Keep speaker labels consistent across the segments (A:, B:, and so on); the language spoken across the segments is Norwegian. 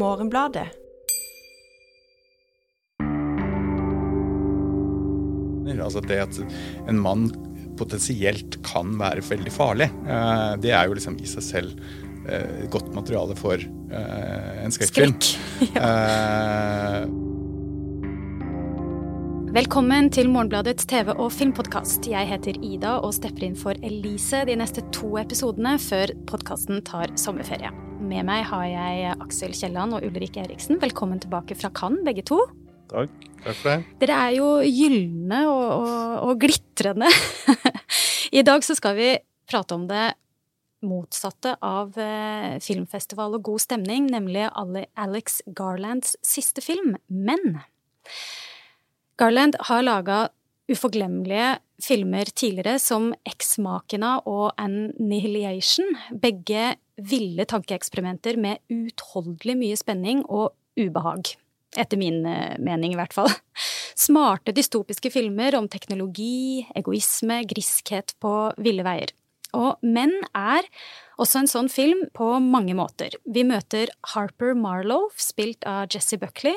A: Morgenbladet.
B: Altså det at en mann potensielt kan være veldig farlig, eh, det er jo liksom i seg selv eh, godt materiale for eh, en skrekkfilm.
C: Skrekk. Ja. Velkommen til Morgenbladets TV- og filmpodkast. Jeg heter Ida og stepper inn for Elise de neste to episodene før podkasten tar sommerferie. Med meg har jeg Aksel Kielland og Ulrik Eriksen. Velkommen tilbake fra Cannes, begge to.
D: Takk. Takk for det.
C: Dere er jo gylne og, og, og glitrende. I dag så skal vi prate om det motsatte av eh, filmfestival og god stemning, nemlig Alex Garlands siste film, Men. Garland har laga uforglemmelige filmer tidligere som Eksmakena og Annihilation, begge ville tankeeksperimenter med utholdelig mye spenning og ubehag. Etter min eh, mening, i hvert fall. Smarte dystopiske filmer om teknologi, egoisme, griskhet på ville veier. Og Menn er også en sånn film på mange måter. Vi møter Harper Marlowe, spilt av Jesse Buckley.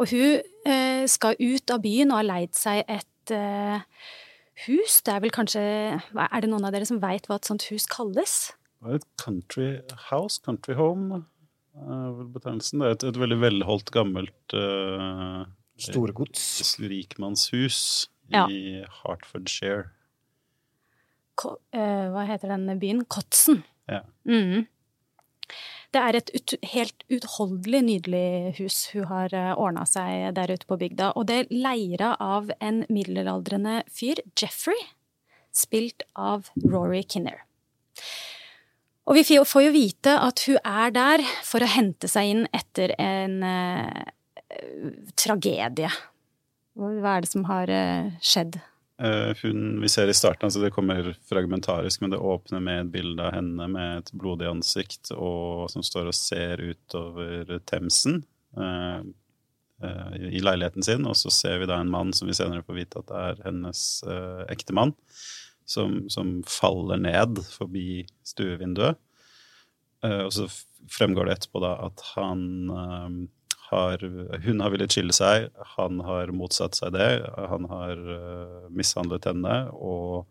C: Og hun eh, skal ut av byen og har leid seg et eh, hus. Det er vel kanskje Er det noen av dere som veit hva et sånt hus kalles?
D: Et country house, country home, er vel betegnelsen. Det er et, et veldig velholdt, gammelt uh,
E: Storgods.
D: Rikmannshus
C: Ja.
D: i Hertfordshire.
C: Ko, eh, hva heter den byen? Kotsen.
D: Ja.
C: Mhm. Det er et ut, helt utholdelig nydelig hus hun har uh, ordna seg der ute på bygda. Og det er leira av en middelaldrende fyr, Jeffrey, spilt av Rory Kinner. Og vi får jo vite at hun er der for å hente seg inn etter en eh, tragedie. Hva er det som har eh, skjedd?
D: Eh, hun vi ser i starten, altså det kommer fragmentarisk, men det åpner med et bilde av henne med et blodig ansikt og som står og ser utover Themsen eh, eh, i leiligheten sin. Og så ser vi da en mann som vi senere får vite at det er hennes eh, ektemann, som, som faller ned forbi stuevinduet. Eh, og så fremgår det etterpå da at han eh, har, hun har villet skille seg, han har motsatt seg det. Han har uh, mishandlet henne, og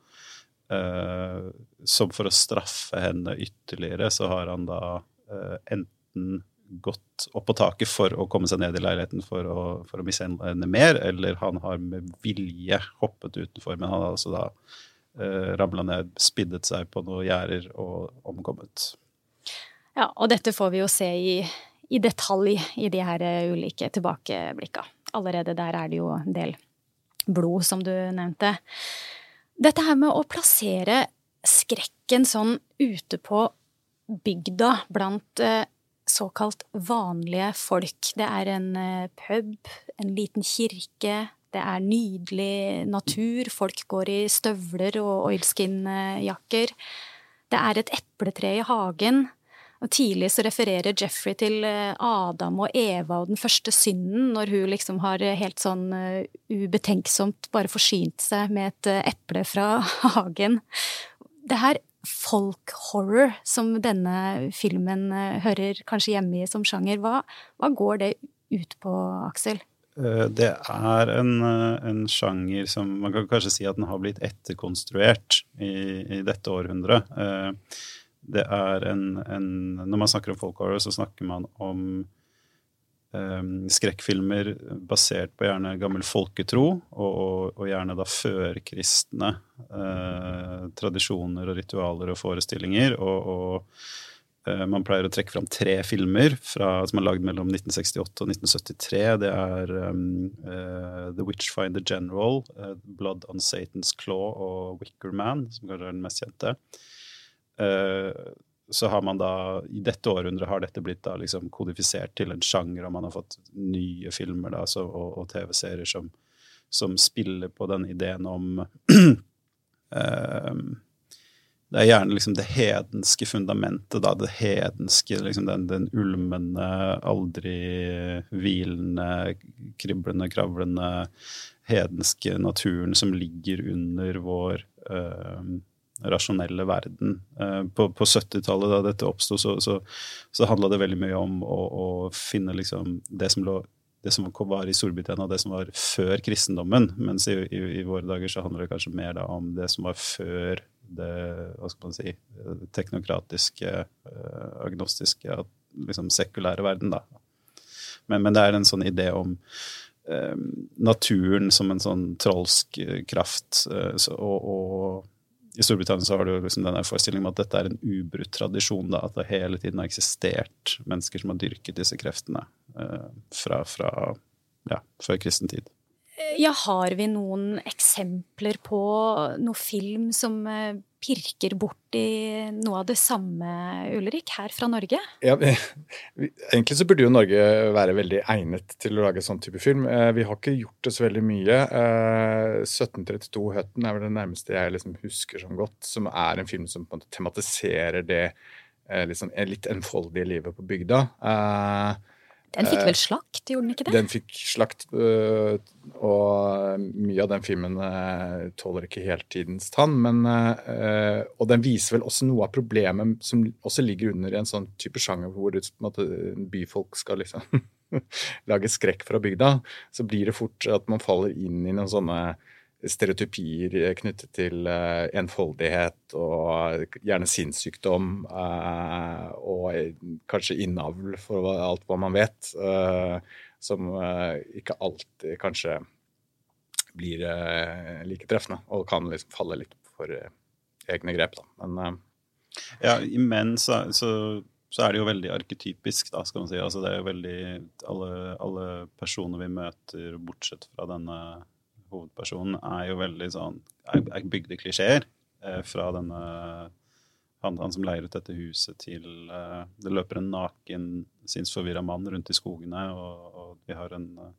D: uh, som for å straffe henne ytterligere, så har han da uh, enten gått opp på taket for å komme seg ned i leiligheten for å, for å mishandle henne mer, eller han har med vilje hoppet utenfor, men han har altså da uh, ramla ned, spiddet seg på noen gjerder og omkommet.
C: Ja, og dette får vi jo se i, i detalj i de her eh, ulike tilbakeblikka. Allerede der er det jo en del blod, som du nevnte. Dette her med å plassere skrekken sånn ute på bygda blant eh, såkalt vanlige folk. Det er en eh, pub, en liten kirke, det er nydelig natur, folk går i støvler og oilskin-jakker. Det er et epletre i hagen. Og tidlig så refererer Jeffrey til eh, Adam og Eva og den første synden, når hun liksom har eh, helt sånn eh, ubetenksomt bare forsynt seg med et eple fra hagen. Det her folk-horror som denne filmen hører kanskje hjemme i som sjanger, hva, hva går det ut på, Aksel?
D: Det er en, en sjanger som man kan kanskje si at den har blitt etterkonstruert i, i dette århundret. Det er en, en Når man snakker om folk horror, så snakker man om um, skrekkfilmer basert på gjerne gammel folketro, og, og, og gjerne da førkristne uh, tradisjoner og ritualer og forestillinger. og, og eh, man pleier å trekke fram tre filmer fra, som er lagd mellom 1968 og 1973. Det er um, uh, The Witchfinder General, uh, Blood on Satan's Claw og Wicker Man, som kanskje er den mest kjente. Eh, så har man da, I dette århundret har dette blitt da liksom kodifisert til en sjanger, og man har fått nye filmer da, så, og, og TV-serier som, som spiller på den ideen om eh, det er gjerne liksom det hedenske fundamentet, da. Det hedenske, liksom den, den ulmende, aldri hvilende, kriblende, kravlende hedenske naturen som ligger under vår, øh, rasjonelle verden. Eh, på, på 70-tallet, da dette oppsto, så, så, så handla det veldig mye om å, å finne liksom det som lå det som var i Storbritannia, det som var før kristendommen. Mens i, i, i, våre dager så handler det kanskje mer da om det som var før det hva skal man si, teknokratiske, agnostiske, liksom sekulære verden. da. Men, men, det er en sånn idé om eh, naturen som en sånn trolsk eh, kraft. Eh, og, og, i Storbritannia så har du liksom denne forestillingen om at dette er en ubrutt tradisjon. Da, at det hele tiden har eksistert mennesker som har dyrket disse kreftene eh, fra, fra ja, før kristen tid.
C: Ja, har vi noen eksempler på noe film som eh, pirker borti noe av det samme, Ulrik, her fra Norge?
B: Ja, Egentlig så burde jo Norge være veldig egnet til å lage sånn type film. Eh, vi har ikke gjort det så veldig mye. 1732 eh, Høtten er vel det nærmeste jeg liksom husker som godt, som er en film som på en måte tematiserer det liksom, litt enfoldige livet på bygda.
C: Den fikk vel slakt, gjorde den ikke det?
B: Den fikk slakt, øh, og mye av den filmen tåler ikke helt tidens tann. Men, og den viser vel også noe av problemet som også ligger under en sånn type sjanger hvor det, byfolk skal liksom lage skrekk fra bygda. Så blir det fort at man faller inn i noen sånne stereotypier knyttet til uh, enfoldighet og gjerne sinnssykdom. Uh, og kanskje innavl, for alt hva man vet. Uh, som ikke alltid kanskje blir like treffende, og kan liksom falle litt for egne grep. Da. Men
D: Ja, imens så, så, så, er det jo veldig arketypisk, da, skal man si. Altså, det er jo veldig alle, alle personer vi møter, bortsett fra denne hovedpersonen er jo veldig sånn er, bygde klisjeer eh, fra denne han, han, som leier ut dette huset til eh, Det løper en naken, sinnsforvirra mann rundt i skogene, og, og vi har en uh,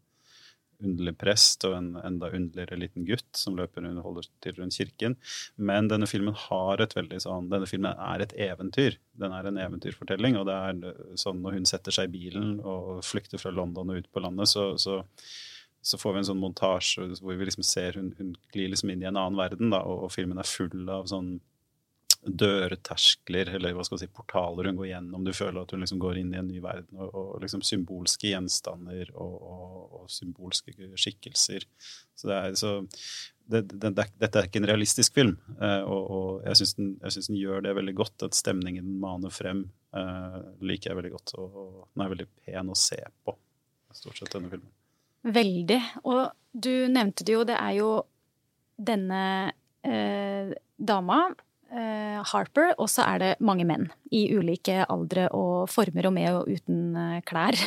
D: underlig prest og en enda underligere liten gutt som løper og holder til rundt kirken. Men denne filmen har et veldig sånn, denne filmen er et eventyr. Den er en eventyrfortelling. Og det er sånn når hun setter seg i bilen og flykter fra London og ut på landet, så, så så får vi en sånn montasje hvor vi liksom ser hun, hun glir liksom inn i en annen verden. Da, og, og, filmen er full av sånn dørterskler, eller hva skal vi si, portaler hun går gjennom. Du føler at hun liksom går inn i en ny verden. Og, og liksom symbolske gjenstander og, symbolske skikkelser. Så det er så det, det, det, Dette er ikke en realistisk film, eh, og, jeg syns den, den, gjør det veldig godt. At stemningen den maner frem, eh, liker jeg veldig godt. Og, og den er veldig pen å se på, stort sett, denne filmen.
C: Veldig. Og du nevnte det jo, det er jo denne eh, dama, eh, Harper, og så er det mange menn i ulike aldre og former og med og uten eh, klær.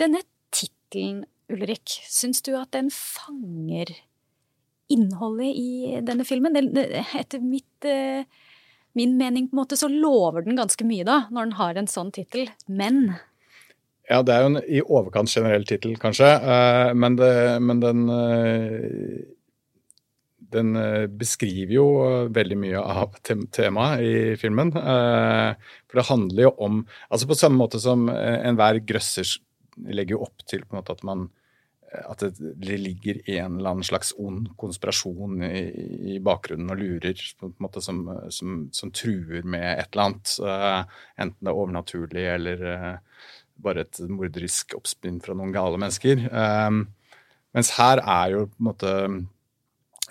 C: Denne tittelen, Ulrik, syns du at den fanger innholdet i denne filmen? Etter mitt, eh, min mening på en måte så lover den ganske mye, da, når den har en sånn tittel. Men
B: ja, det er jo en i overkant generell tittel, kanskje. Uh, men, det, men, den uh, Den uh, beskriver jo veldig mye av temaet i filmen. for det handler jo om Altså på samme måte som enhver grøsser legger jo opp til på en måte at man at det ligger en eller annen slags ond konspirasjon i, i bakgrunnen og lurer måte som, som, som, truer med et eller annet. enten det er overnaturlig eller bare et morderisk oppspinn fra noen gale mennesker. Um, mens her er jo på en måte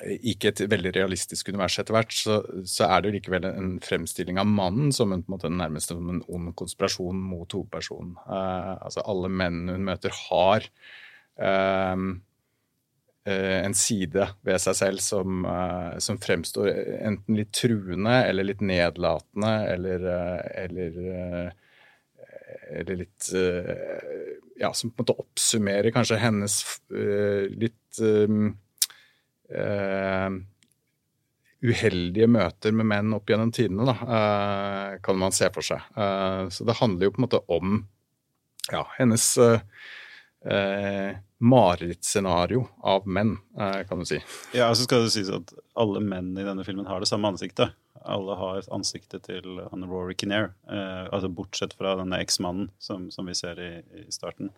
B: ikke et veldig realistisk univers etter hvert, så, så, er det jo likevel en fremstilling av mannen som en, på en måte nærmest som en ond konspirasjon mot hovedpersonen. Eh, altså alle mennene hun møter, har eh, en side ved seg selv som, eh, som, fremstår enten litt truende eller litt nedlatende eller, eller eller litt eh, Ja, som på en måte oppsummerer kanskje hennes eh, litt uh, uheldige møter med menn opp gjennom tidene, da, kan man se for seg. Så det handler jo på en måte om ja, hennes marerittscenario av menn, kan du si.
D: Ja, så skal det sies at alle menn i denne filmen har det samme ansiktet alle har ansiktet til han Rory Kinnair. Eh, altså bortsett fra denne eksmannen som, som vi ser i, i, starten.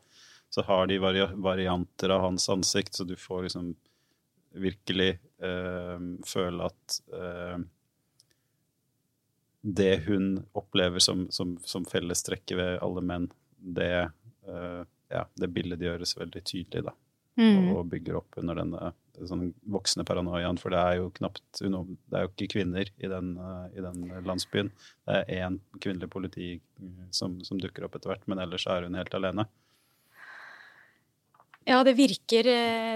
D: Så har de vari varianter av hans ansikt, så du får liksom virkelig eh, føle at eh, det hun opplever som, som, som fellestrekket ved alle menn, det, uh, ja, det bildet gjøres veldig tydelig, da. Mm. Og bygger opp under denne sånn voksende paranoiaen. For det er jo knapt Det er jo ikke kvinner i den, uh, i den landsbyen. Det er én kvinnelig politi som, som dukker opp etter hvert, men ellers er hun helt alene.
C: Ja, det virker,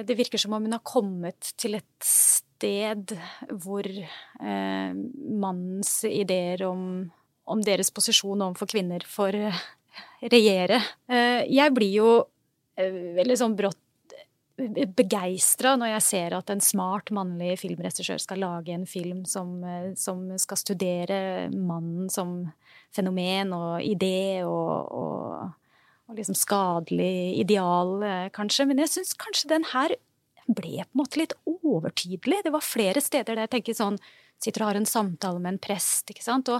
C: det virker som om hun har kommet til et sted hvor eh, mannens ideer om, om, deres posisjon overfor kvinner får eh, regjere. Eh, jeg blir jo eh, veldig sånn brått eh, begeistra når jeg ser at en smart mannlig filmregissør skal lage en film som, eh, som, skal studere mannen som fenomen og idé og, og og liksom skadelig ideal, eh, kanskje. Men jeg syns kanskje den her ble på en måte litt overtydelig. Det var flere steder der jeg tenker sånn Sitter og har en samtale med en prest, ikke sant. Og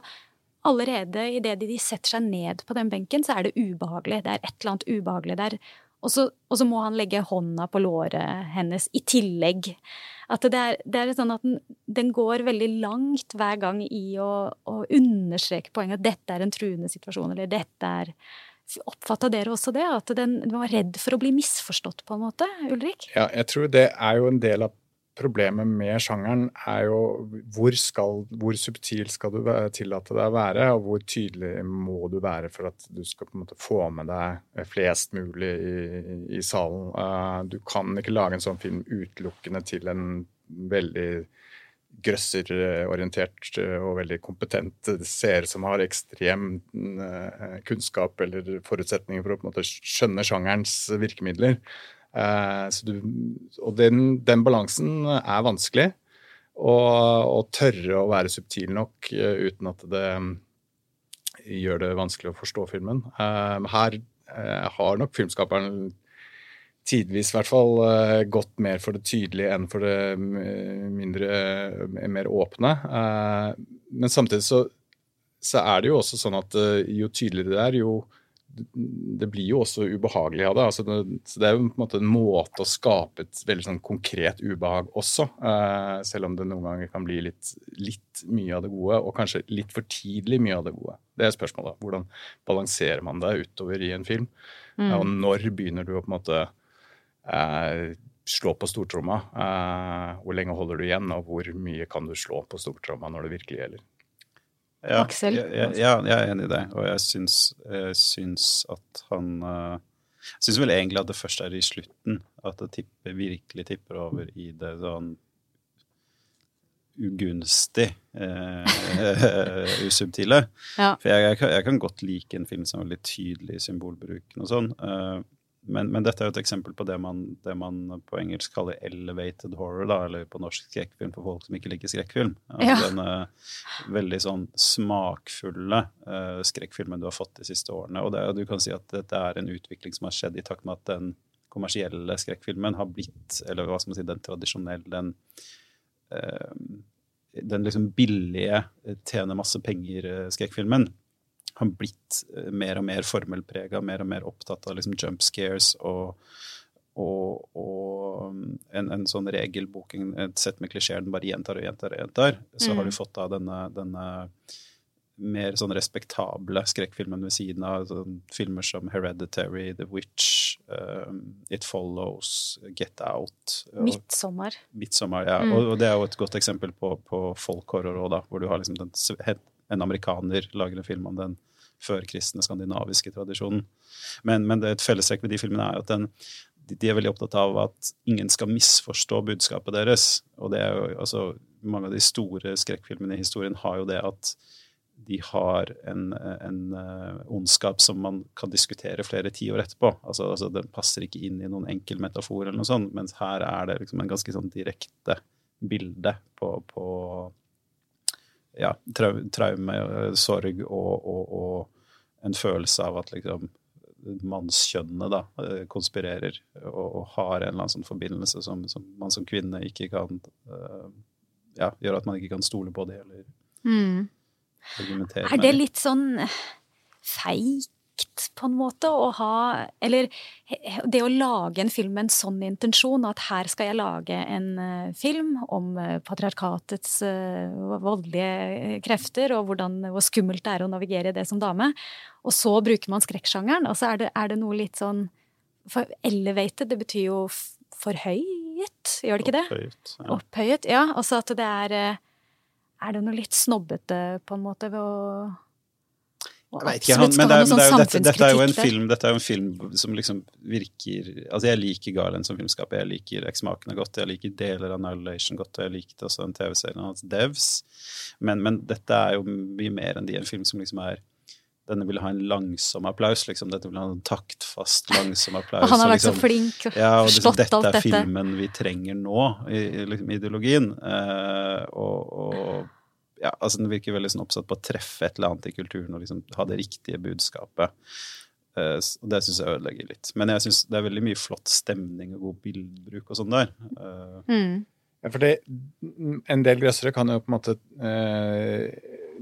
C: allerede idet de setter seg ned på den benken, så er det ubehagelig. Det er et eller annet ubehagelig der. Og så, og så må han legge hånda på låret hennes i tillegg. At det er, det er sånn at den, den, går veldig langt hver gang i å, å understreke poenget at dette er en truende situasjon, eller dette er Oppfatta dere også det? At den, den, var redd for å bli misforstått, på en måte? Ulrik?
B: Ja, jeg tror det er jo en del av problemet med sjangeren, er jo hvor, skal, hvor subtil skal du tillate deg å være, og hvor tydelig må du være for at du skal på en måte få med deg flest mulig i, i salen. Uh, du kan ikke lage en sånn film utelukkende til en veldig grøsserorientert eh, og veldig kompetent seer som har ekstrem eh, kunnskap eller forutsetninger for å på en måte skjønne sjangerens virkemidler. Eh, du, og den, den, balansen er vanskelig. Å tørre å være subtil nok uten at det gjør det vanskelig å forstå filmen. Her har nok filmskaperen tidvis hvert fall gått mer for det tydelige enn for det mindre, mer åpne. Men samtidig så, så, er det jo også sånn at jo tydeligere det er, jo det blir jo også ubehagelig av det. Altså det. Så det er jo på en måte en måte å skape et veldig sånn konkret ubehag også. selv om det noen ganger kan bli litt, litt, mye av det gode, og kanskje litt for tidlig mye av det gode. Det er spørsmålet. Hvordan balanserer man det utover i en film? Mm. og når begynner du å på en måte eh, slå på stortromma. Eh, hvor lenge holder du igjen, og hvor mye kan du slå på stortromma når det virkelig gjelder?
D: Ja, Aksel? Ja, ja, jeg er enig i det, og jeg syns, jeg syns at han uh, Jeg syns vel egentlig at det først er i slutten at det tipper, virkelig tipper over i det sånn ugunstig, eh, usubtile. Ja. For jeg, jeg, kan, jeg, kan, godt like en film som er litt tydelig i symbolbruken og sånn. Eh, men, men, dette er jo et eksempel på det man, det man, på engelsk kaller elevated horror, da, eller på norsk skrekkfilm for folk som ikke liker skrekkfilm. Altså ja. Denne veldig sånn smakfulle uh, skrekkfilmen du har fått de siste årene. Og det, du kan si at dette er en utvikling som har skjedd i takt med at den kommersielle skrekkfilmen har blitt, eller hva skal man si, den tradisjonelle, den uh, den liksom billige, tjener masse penger-skrekkfilmen har blitt eh, mer og mer formelprega, mer og mer opptatt av liksom jump scares og, og, og um, en, en, sånn regelboking, et sett med klisjeer den bare gjentar og gjentar og gjentar, så mm. har du fått da denne, denne mer sånn respektable skrekkfilmen ved siden av sånn, filmer som Hereditary, The Witch, um, It Follows, Get Out.
C: Midtsommer.
D: Midtsommer, ja. Mm. Og, og, det er jo et godt eksempel på, på folk-horror òg, hvor du har liksom den en amerikaner lager en film om den førkristne skandinaviske tradisjonen. Men, men et fellestrekk med de filmene er at den, de er veldig opptatt av at ingen skal misforstå budskapet deres. Og det er jo, altså, mange av de store skrekkfilmene i historien har jo det at de har en, en uh, ondskap som man kan diskutere flere tiår etterpå. Altså, altså, Den passer ikke inn i noen enkel metafor, eller noe sånt, mens her er det liksom en ganske sånn direkte bilde på, på ja, traume, sorg og, og, og, en følelse av at liksom mannskjønnet da, eh, konspirerer og, og, har en eller annen sånn forbindelse som, som, man som kvinne ikke kan uh, ja, gjøre at man ikke kan stole på det eller mm.
C: argumentere med. Er det litt sånn feigt på en måte å ha Eller det å lage en film med en sånn intensjon, at her skal jeg lage en uh, film om uh, patriarkatets uh, voldelige krefter, og hvordan, hvor skummelt det er å navigere i det som dame. Og så bruker man skrekksjangeren, og så er det, er det noe litt sånn For elevated, det betyr jo forhøyet, gjør det ikke det?
D: Opphøyet. Ja.
C: Opphøyet, ja. Altså at det er Er det noe litt snobbete, på en måte, ved å
D: dette, er jo en film, dette er jo en film som liksom virker Altså, jeg liker Garland som filmskaper, jeg liker Eksmakene godt, jeg liker deler av Annihilation godt, og jeg likte også den TV-serien hans, Devs, men, men, dette er jo mye mer enn de. En film som liksom er denne vil ha en langsom applaus. liksom, Dette vil ha en taktfast, langsom applaus.
C: Og han har vært
D: liksom,
C: så flink og
D: ja, og liksom. Dette er filmen vi trenger nå, i, i liksom, ideologien. Uh, og, og ja, altså Den virker veldig sånn oppsatt på å treffe et eller annet i kulturen og liksom ha det riktige budskapet. Uh, og Det syns jeg ødelegger litt. Men jeg syns det er veldig mye flott stemning og god bildbruk og sånn der. Uh,
C: mm.
B: Ja, for det, En del grøssere kan jo på en måte uh,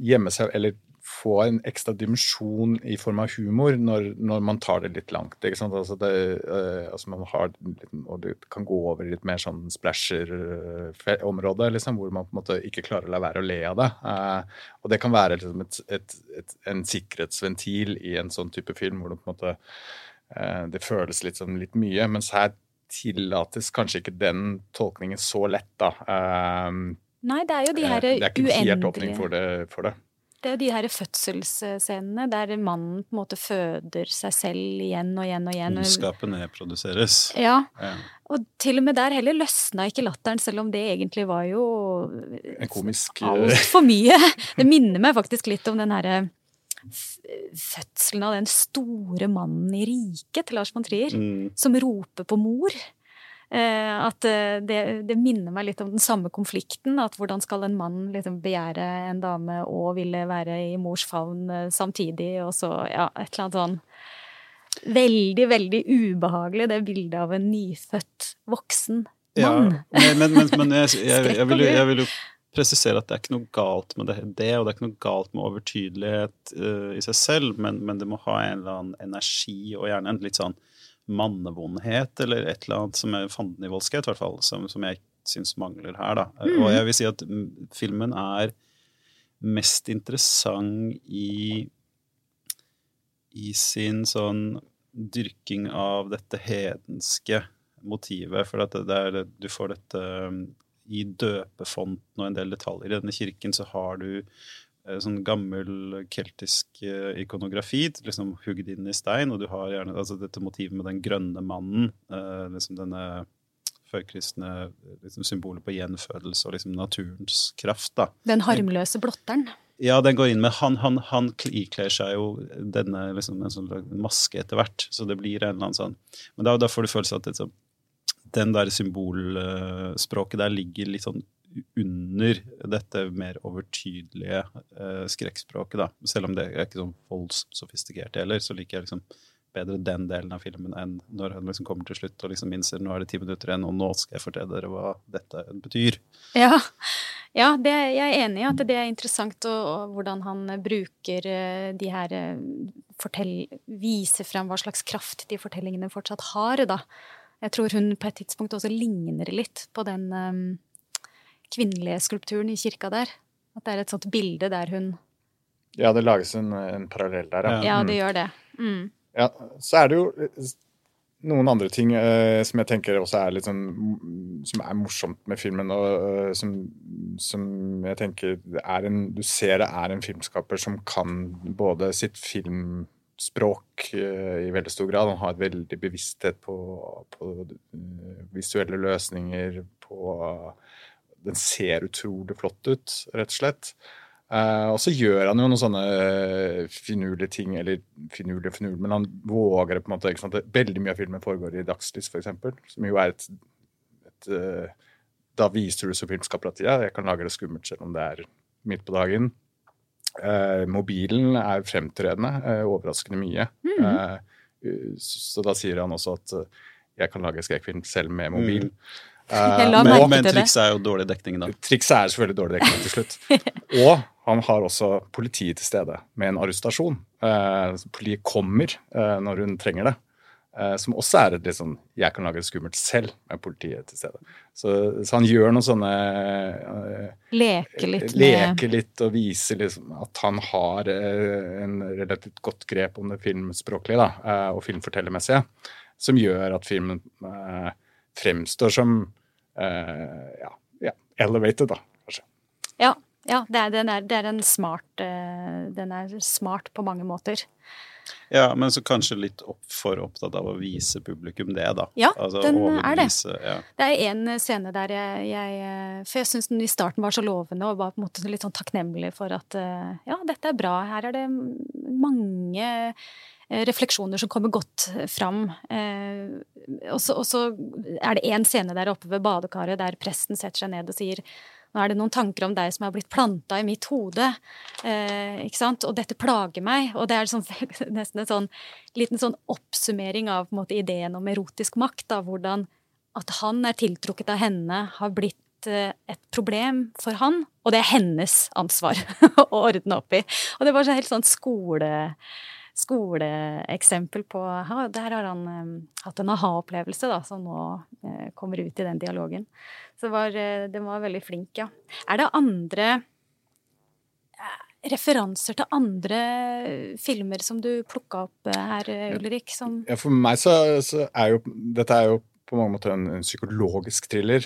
B: gjemme seg eller få en ekstra dimensjon i form av humor når, når man tar det litt langt. ikke sant? Altså det, altså man har og det kan gå over i litt mer sånn splasher-område, liksom, hvor man på en måte ikke klarer å la være å le av det. Uh, og det kan være liksom et, et, et, en sikkerhetsventil i en sånn type film hvor det på en måte uh, det føles litt, sånn, litt mye. Mens her tillates kanskje ikke den tolkningen så lett, da. Uh,
C: Nei, det er jo de her
B: det er ikke
C: uendelige
B: helt åpning for det. For det.
C: Det er de her fødselsscenene der mannen på en måte føder seg selv igjen og igjen og igjen.
D: Ondskapen nedproduseres.
C: Ja.
D: Ja.
C: Og til og med der heller løsna ikke latteren, selv om det egentlig var jo
B: En komisk
C: altfor mye. Det minner meg faktisk litt om den herre fødselen av den store mannen i riket til Lars von Trier,
D: Mm.
C: som roper på mor. Eh, at eh, det, det minner meg litt om den samme konflikten. At hvordan skal en mann liksom begjære en dame og ville være i mors favn eh, samtidig, og så ja, et eller annet sånn Veldig, veldig ubehagelig, det bildet av en nyfødt voksen mann.
D: Ja, men, men, men jeg, jeg, jeg, vil, jeg vil jo presisere at det er ikke noe galt med det, det og det er ikke noe galt med overtydelighet uh, i seg selv, men, men det må ha en eller annen energi, og gjerne en litt sånn mannevondhet, eller et eller annet som er fandenivoldskhet, i hvert fall, som, som jeg syns mangler her. da. Og jeg vil si at mm, filmen er mest interessant i i sin sånn dyrking av dette hedenske motivet. For at det, er, du får dette um, i døpefonten og en del detaljer. I denne kirken så har du sånn gammel keltisk eh, ikonografi liksom hugd inn i stein, og du har gjerne altså dette motivet med den grønne mannen. eh, liksom denne førkristne liksom symbolet på gjenfødelse og liksom naturens kraft. da.
C: Den harmløse blotteren.
D: Ja, den går inn med Han, han, han ikler seg jo denne liksom, en sånn maske etter hvert, så det blir en eller annen sånn Men da, da får du følelsen at sånn, den der symbolspråket der ligger litt sånn under dette mer overtydelige eh, skrekkspråket, da. Selv om det er ikke sånn voldssofistikert heller, så liker jeg liksom bedre den delen av filmen enn når han liksom kommer til slutt og liksom innser nå er det ti minutter igjen, og nå skal jeg fortelle dere hva dette betyr.
C: Ja, ja det, jeg er enig i at det er interessant og, og hvordan han bruker eh, de her eh, fortell, Viser frem hva slags kraft de fortellingene fortsatt har, da. Jeg tror hun på et tidspunkt også ligner litt på den um, kvinnelige skulpturen i kirka der. At det er et sånt bilde der hun
B: Ja, det lages en, en parallell der, ja.
C: Ja,
B: Mm.
C: det gjør det. Mm.
B: Ja, så er det jo noen andre ting eh, som jeg tenker også er litt sånn mm, Som er morsomt med filmen, og eh, som, som jeg tenker er en Du ser det er en filmskaper som kan både sitt filmspråk eh, i veldig stor grad. Han har et veldig bevissthet på, på visuelle løsninger, på Den ser utrolig flott ut, rett og slett. Uh, og så gjør han jo noen sånne eh, finurlige ting, eller finurlige og finurlige, men han våger på en måte ikke sant? Veldig mye av filmen foregår i dagslys, f.eks., som jo er et, et uh, Da viser du som filmskaper at ja, jeg kan lage det skummelt selv om det er midt på dagen. Uh, mobilen er fremtredende, overraskende mye. Eh, så, da sier han også at jeg kan lage skrekkfilm selv med mobil.
C: La
B: men-
C: merke
D: Men
C: til
D: trikset er jo dårlig dekning, da.
B: Trikset er selvfølgelig dårlig dekning til slutt. Og han har også politiet til stede med en arrestasjon. Uh, politiet kommer uh, når hun trenger det. Uh, som også er et litt sånn Jeg kan lage det skummelt selv med politiet til stede. Så, så han gjør noen sånne
C: Leke litt
B: med Leke litt og vise liksom at han har en relativt godt grep om det filmspråklige da, og filmfortellermessige, som gjør at filmen fremstår som ja, ja, elevated, da, kanskje.
C: Ja, ja, det er, er, det er en smart uh, Den er smart på mange måter.
D: Ja, men så kanskje litt opp for opptatt av å vise publikum det, da.
C: Ja, altså, den er det. Ja. Det er en scene der jeg, jeg eh, For jeg syns den i starten var så lovende og var på en måte litt sånn takknemlig for at uh, ja, dette er bra. Her er det mange refleksjoner som kommer godt fram. Eh, og så er det én scene der oppe ved badekaret der presten setter seg ned og sier nå er det noen tanker om deg som har blitt planta i mitt hode. Eh, ikke sant? Og dette plager meg. Og det er liksom, nesten en sånn liten sånn oppsummering av på en måte, ideen om erotisk makt. Da, hvordan at han er tiltrukket av henne, har blitt eh, et problem for han, og det er hennes ansvar å ordne opp i. Og det var så helt sånn skole skoleeksempel på ja, Der har han um, hatt en aha-opplevelse da, som nå uh, kommer ut i den dialogen. Så var, uh, den var veldig flink, ja. Er det andre uh, referanser til andre filmer som du plukka opp her, Ulrik? Som
B: ja, for meg så, så, er jo Dette er jo på mange måter en, en psykologisk thriller.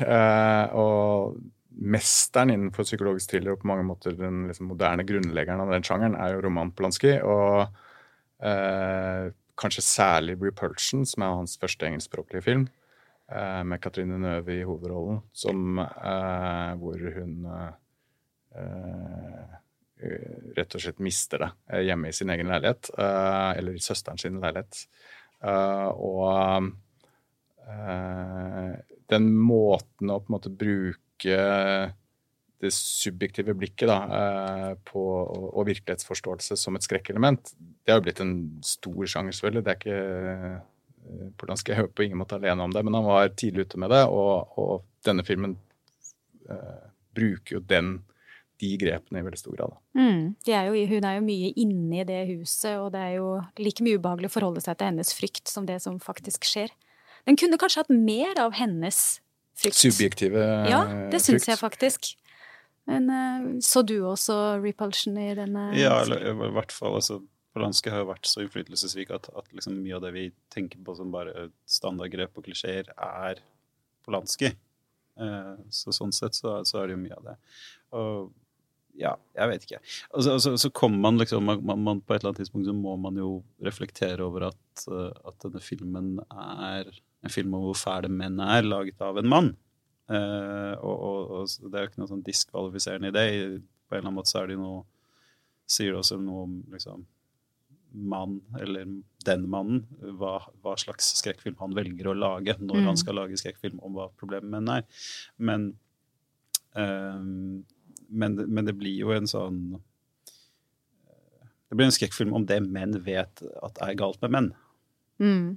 B: og mesteren innenfor psykologisk thriller og på mange måter den liksom, moderne grunnleggeren av den sjangeren er jo Roman Polanski. Og Eh, kanskje særlig 'Repulsion', som er hans første engelskspråklige film. Eh, med Katrine Nøve i hovedrollen, som, eh, hvor hun rett og slett mister det hjemme i sin egen leilighet. eller i søsteren sin leilighet. og den måten å på en måte bruke det subjektive blikket da, eh, på, og virkelighetsforståelse som et skrekkelement, det har jo blitt en stor sjanger, selvfølgelig. Det er ikke eh, Polanski er på ingen måte alene om det, men han var tidlig ute med det. Og, og denne filmen uh, bruker jo den, de grepene i veldig stor grad.
C: Mm, er jo, hun er jo mye inne i det huset, og det er jo like mye ubehagelig å forholde seg til hennes frykt som det som faktisk skjer. Den kunne kanskje hatt mer av hennes frykt.
B: Subjektive
C: frykt. Ja, det syns jeg faktisk. Men uh, så du også repulsion i denne?
D: Ja, eller i hvert fall. altså Polanski har jo vært så innflytelsesrik at, at liksom mye av det vi tenker på som bare standardgrep og klisjeer, er Polanski. Uh, så sånn sett så, så, er det jo mye av det. Og ja, jeg vet ikke. Altså, altså, så kommer man liksom man, man, På et eller annet tidspunkt så må man jo reflektere over at, at denne filmen er en film om hvor fæle menn er, laget av en mann. Uh, og, og, og, det er jo ikke noe sånn diskvalifiserende i det. På en eller annen måte så er det jo noe Sier det også noe om liksom mann, eller den mannen, hva, hva, slags skrekkfilm han velger å lage når mm. han skal lage skrekkfilm om hva problemet med menn er. Men, uh, men, men, det blir jo en sånn eh, Det blir en skrekkfilm om det menn vet at er galt med menn.
C: Mm.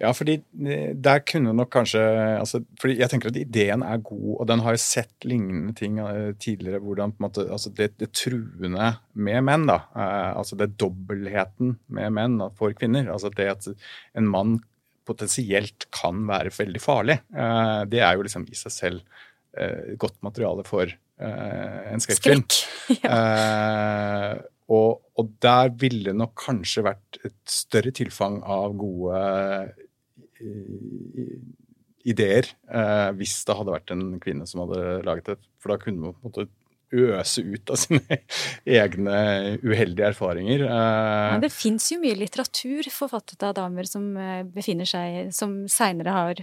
B: Ja, fordi eh, der kunne nok kanskje altså, fordi Jeg tenker at ideen er god, og den har jo sett lignende ting uh, tidligere. hvordan på en måte, altså det, det truende med menn, da, uh, altså det dobbeltheten med menn for kvinner. altså Det at en mann potensielt kan være veldig farlig, det er jo liksom i seg selv godt materiale for en skrekkfilm. Skrekk. Ja. Og, og, der ville nok kanskje vært et større tilfang av gode ideer eh, hvis det hadde vært en kvinne som hadde laget det. For da kunne man på en måte øse ut av sine egne uheldige erfaringer.
C: Eh, ja, det fins jo mye litteratur forfattet av damer som eh, befinner seg Som seinere har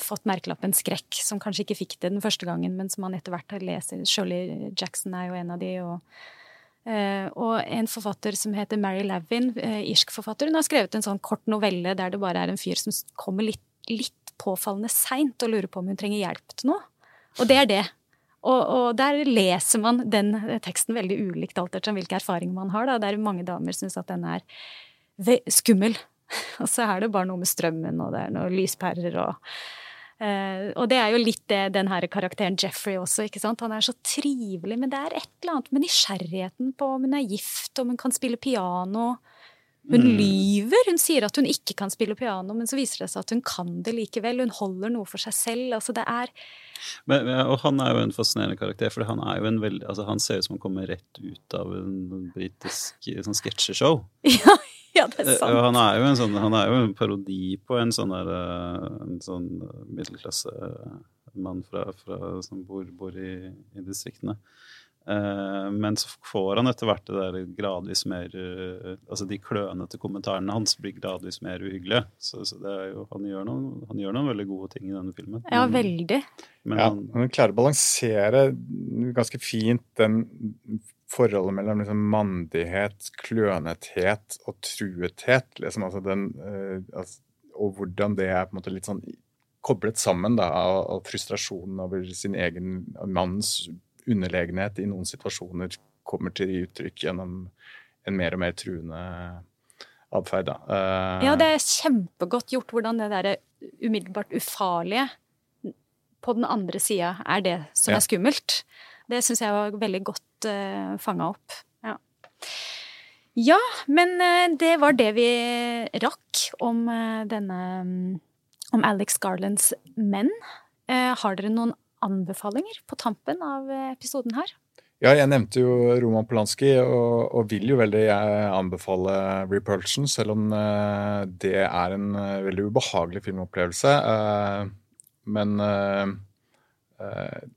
C: fått merkelappen skrekk, som kanskje ikke fikk det den første gangen, men som man etter hvert har lest. Shirley Jackson er jo en av de. og Uh, og en forfatter som heter Mary Lavin, uh, irsk forfatter, hun har skrevet en sånn kort novelle der det bare er en fyr som kommer litt, litt påfallende seint og lurer på om hun trenger hjelp til noe. Og det er det. Og, og der leser man den teksten veldig ulikt alt etter hvilke erfaringer man har. Da. Der mange damer syns at den er skummel. Og så er det bare noe med strømmen, og det er noen lyspærer og Uh, og det er jo litt det den her karakteren Jeffrey også. ikke sant? Han er så trivelig, men det er et eller annet med nysgjerrigheten på om hun er gift, om hun kan spille piano. Hun mm. lyver. Hun sier at hun ikke kan spille piano, men så viser det seg at hun kan det likevel. Hun holder noe for seg selv. Altså, det er
D: men, og han er jo en fascinerende karakter, for han er jo en veldig altså Han ser ut som han kommer rett ut av en britisk sånn sketsjeshow.
C: Ja, ja, det er eh, sant.
D: Han er jo en sånn Han er jo en parodi på en sånn der eh, En sånn middelklassemann fra, fra, som bor, bor i, i distriktene. Uh, men så får han etter hvert det der gradvis mer uh, Altså de klønete kommentarene hans blir gradvis mer uhyggelige. Så, så jo, han, gjør noen, han, gjør noen, veldig gode ting i denne filmen.
C: Ja, veldig.
B: Men ja, han, han klarer å balansere ganske fint den forholdet mellom liksom mandighet, klønethet og truethet. Liksom, altså den, uh, altså, og hvordan det er på en måte litt sånn koblet sammen da, av, av frustrasjonen over sin egen mannens underlegenhet i noen situasjoner kommer til uttrykk gjennom en mer og mer truende atferd.
C: Uh, ja, det er kjempegodt gjort hvordan det derre umiddelbart ufarlige på den andre sida er det som ja. er skummelt. Det syns jeg var veldig godt uh, eh, fanga opp. Ja. ja. men uh, det var det vi rakk om denne Om Alex Garlands menn. Uh, har dere noen anbefalinger på tampen av episoden her?
B: Ja, jeg nevnte jo Roman Polanski, og, og, vil jo veldig anbefale Repulsion, selv om uh, det er en veldig ubehagelig filmopplevelse. Men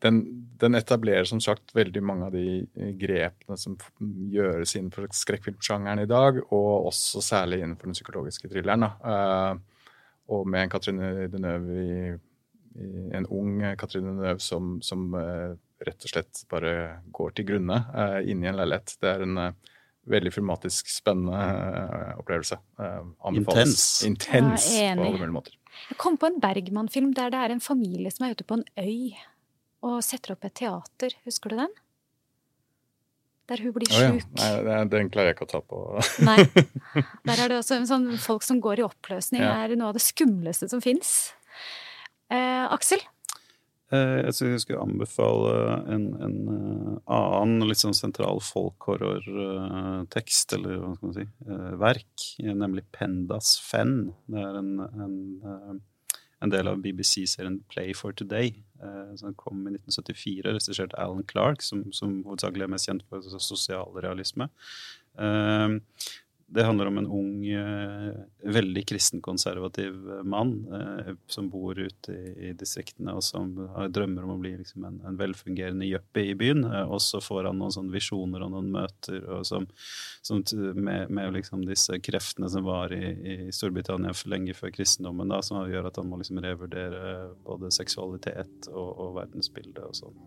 B: den, den, etablerer som sagt veldig mange av de grepene som gjøres innenfor skrekkfilmsjangeren i dag, og også særlig innenfor den psykologiske thrilleren. og med en Katrine Deneuve i en ung Katrine Nøv som, som uh, rett og slett bare går til grunne uh, inne en leilighet. Det er en uh, veldig filmatisk spennende opplevelse.
D: Intens.
B: Intens ja, på alle mulige måter.
C: Jeg kom på en Bergman-film der det er en familie som er ute på en øy og setter opp et teater. Husker du den? Der hun blir sjuk.
B: Oh, ja. Nei, den klarer jeg ikke å ta på.
C: Nei. Der er det også sånn, folk som går i oppløsning, ja. er noe av det skumleste som fins. Eh, Aksel?
D: Eh, jeg syns jeg skulle anbefale en, en uh, annen litt sånn sentral folkhorror-tekst, eller hva skal man si, uh, verk, nemlig Pendas Fenn. Det er en, en, en del av BBC-serien Play for Today, som kom i 1974, regissert Alan Clark, som, som hovedsakelig er mest kjent for sosialrealisme. Det handler om en ung, eh, veldig kristenkonservativ eh, mann eh, som bor ute i, distriktene, og som drømmer om å bli liksom en, en, velfungerende yuppie i byen. Og så får han noen sånne visjoner og noen møter og som, som med, med liksom disse kreftene som var i, i, Storbritannia lenge før kristendommen, da, som gjør at han må liksom revurdere både seksualitet og, og verdensbildet og sånn.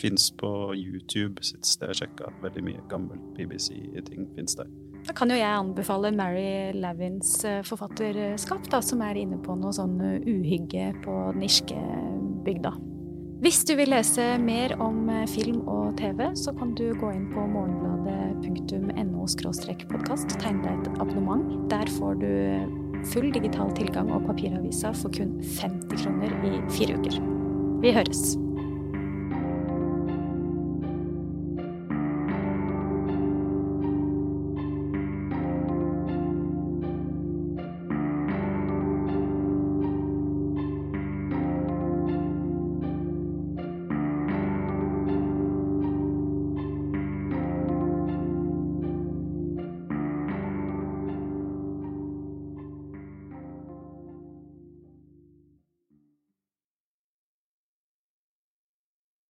D: Fins på YouTube, sitt sted jeg sjekka. Veldig mye gammelt BBC-ting fins der.
C: Da kan jo jeg anbefale Mary Lavins eh, forfatterskap, da, som er inne på noe sånn eh, uhygge på den irske bygda. Hvis du vil lese mer om eh, film og TV, så kan du gå inn på morgenbladet.no podkast tegne deg et abonnement. Der får du full digital tilgang og papiravisa for kun 50 kroner i fire uker. Vi høres.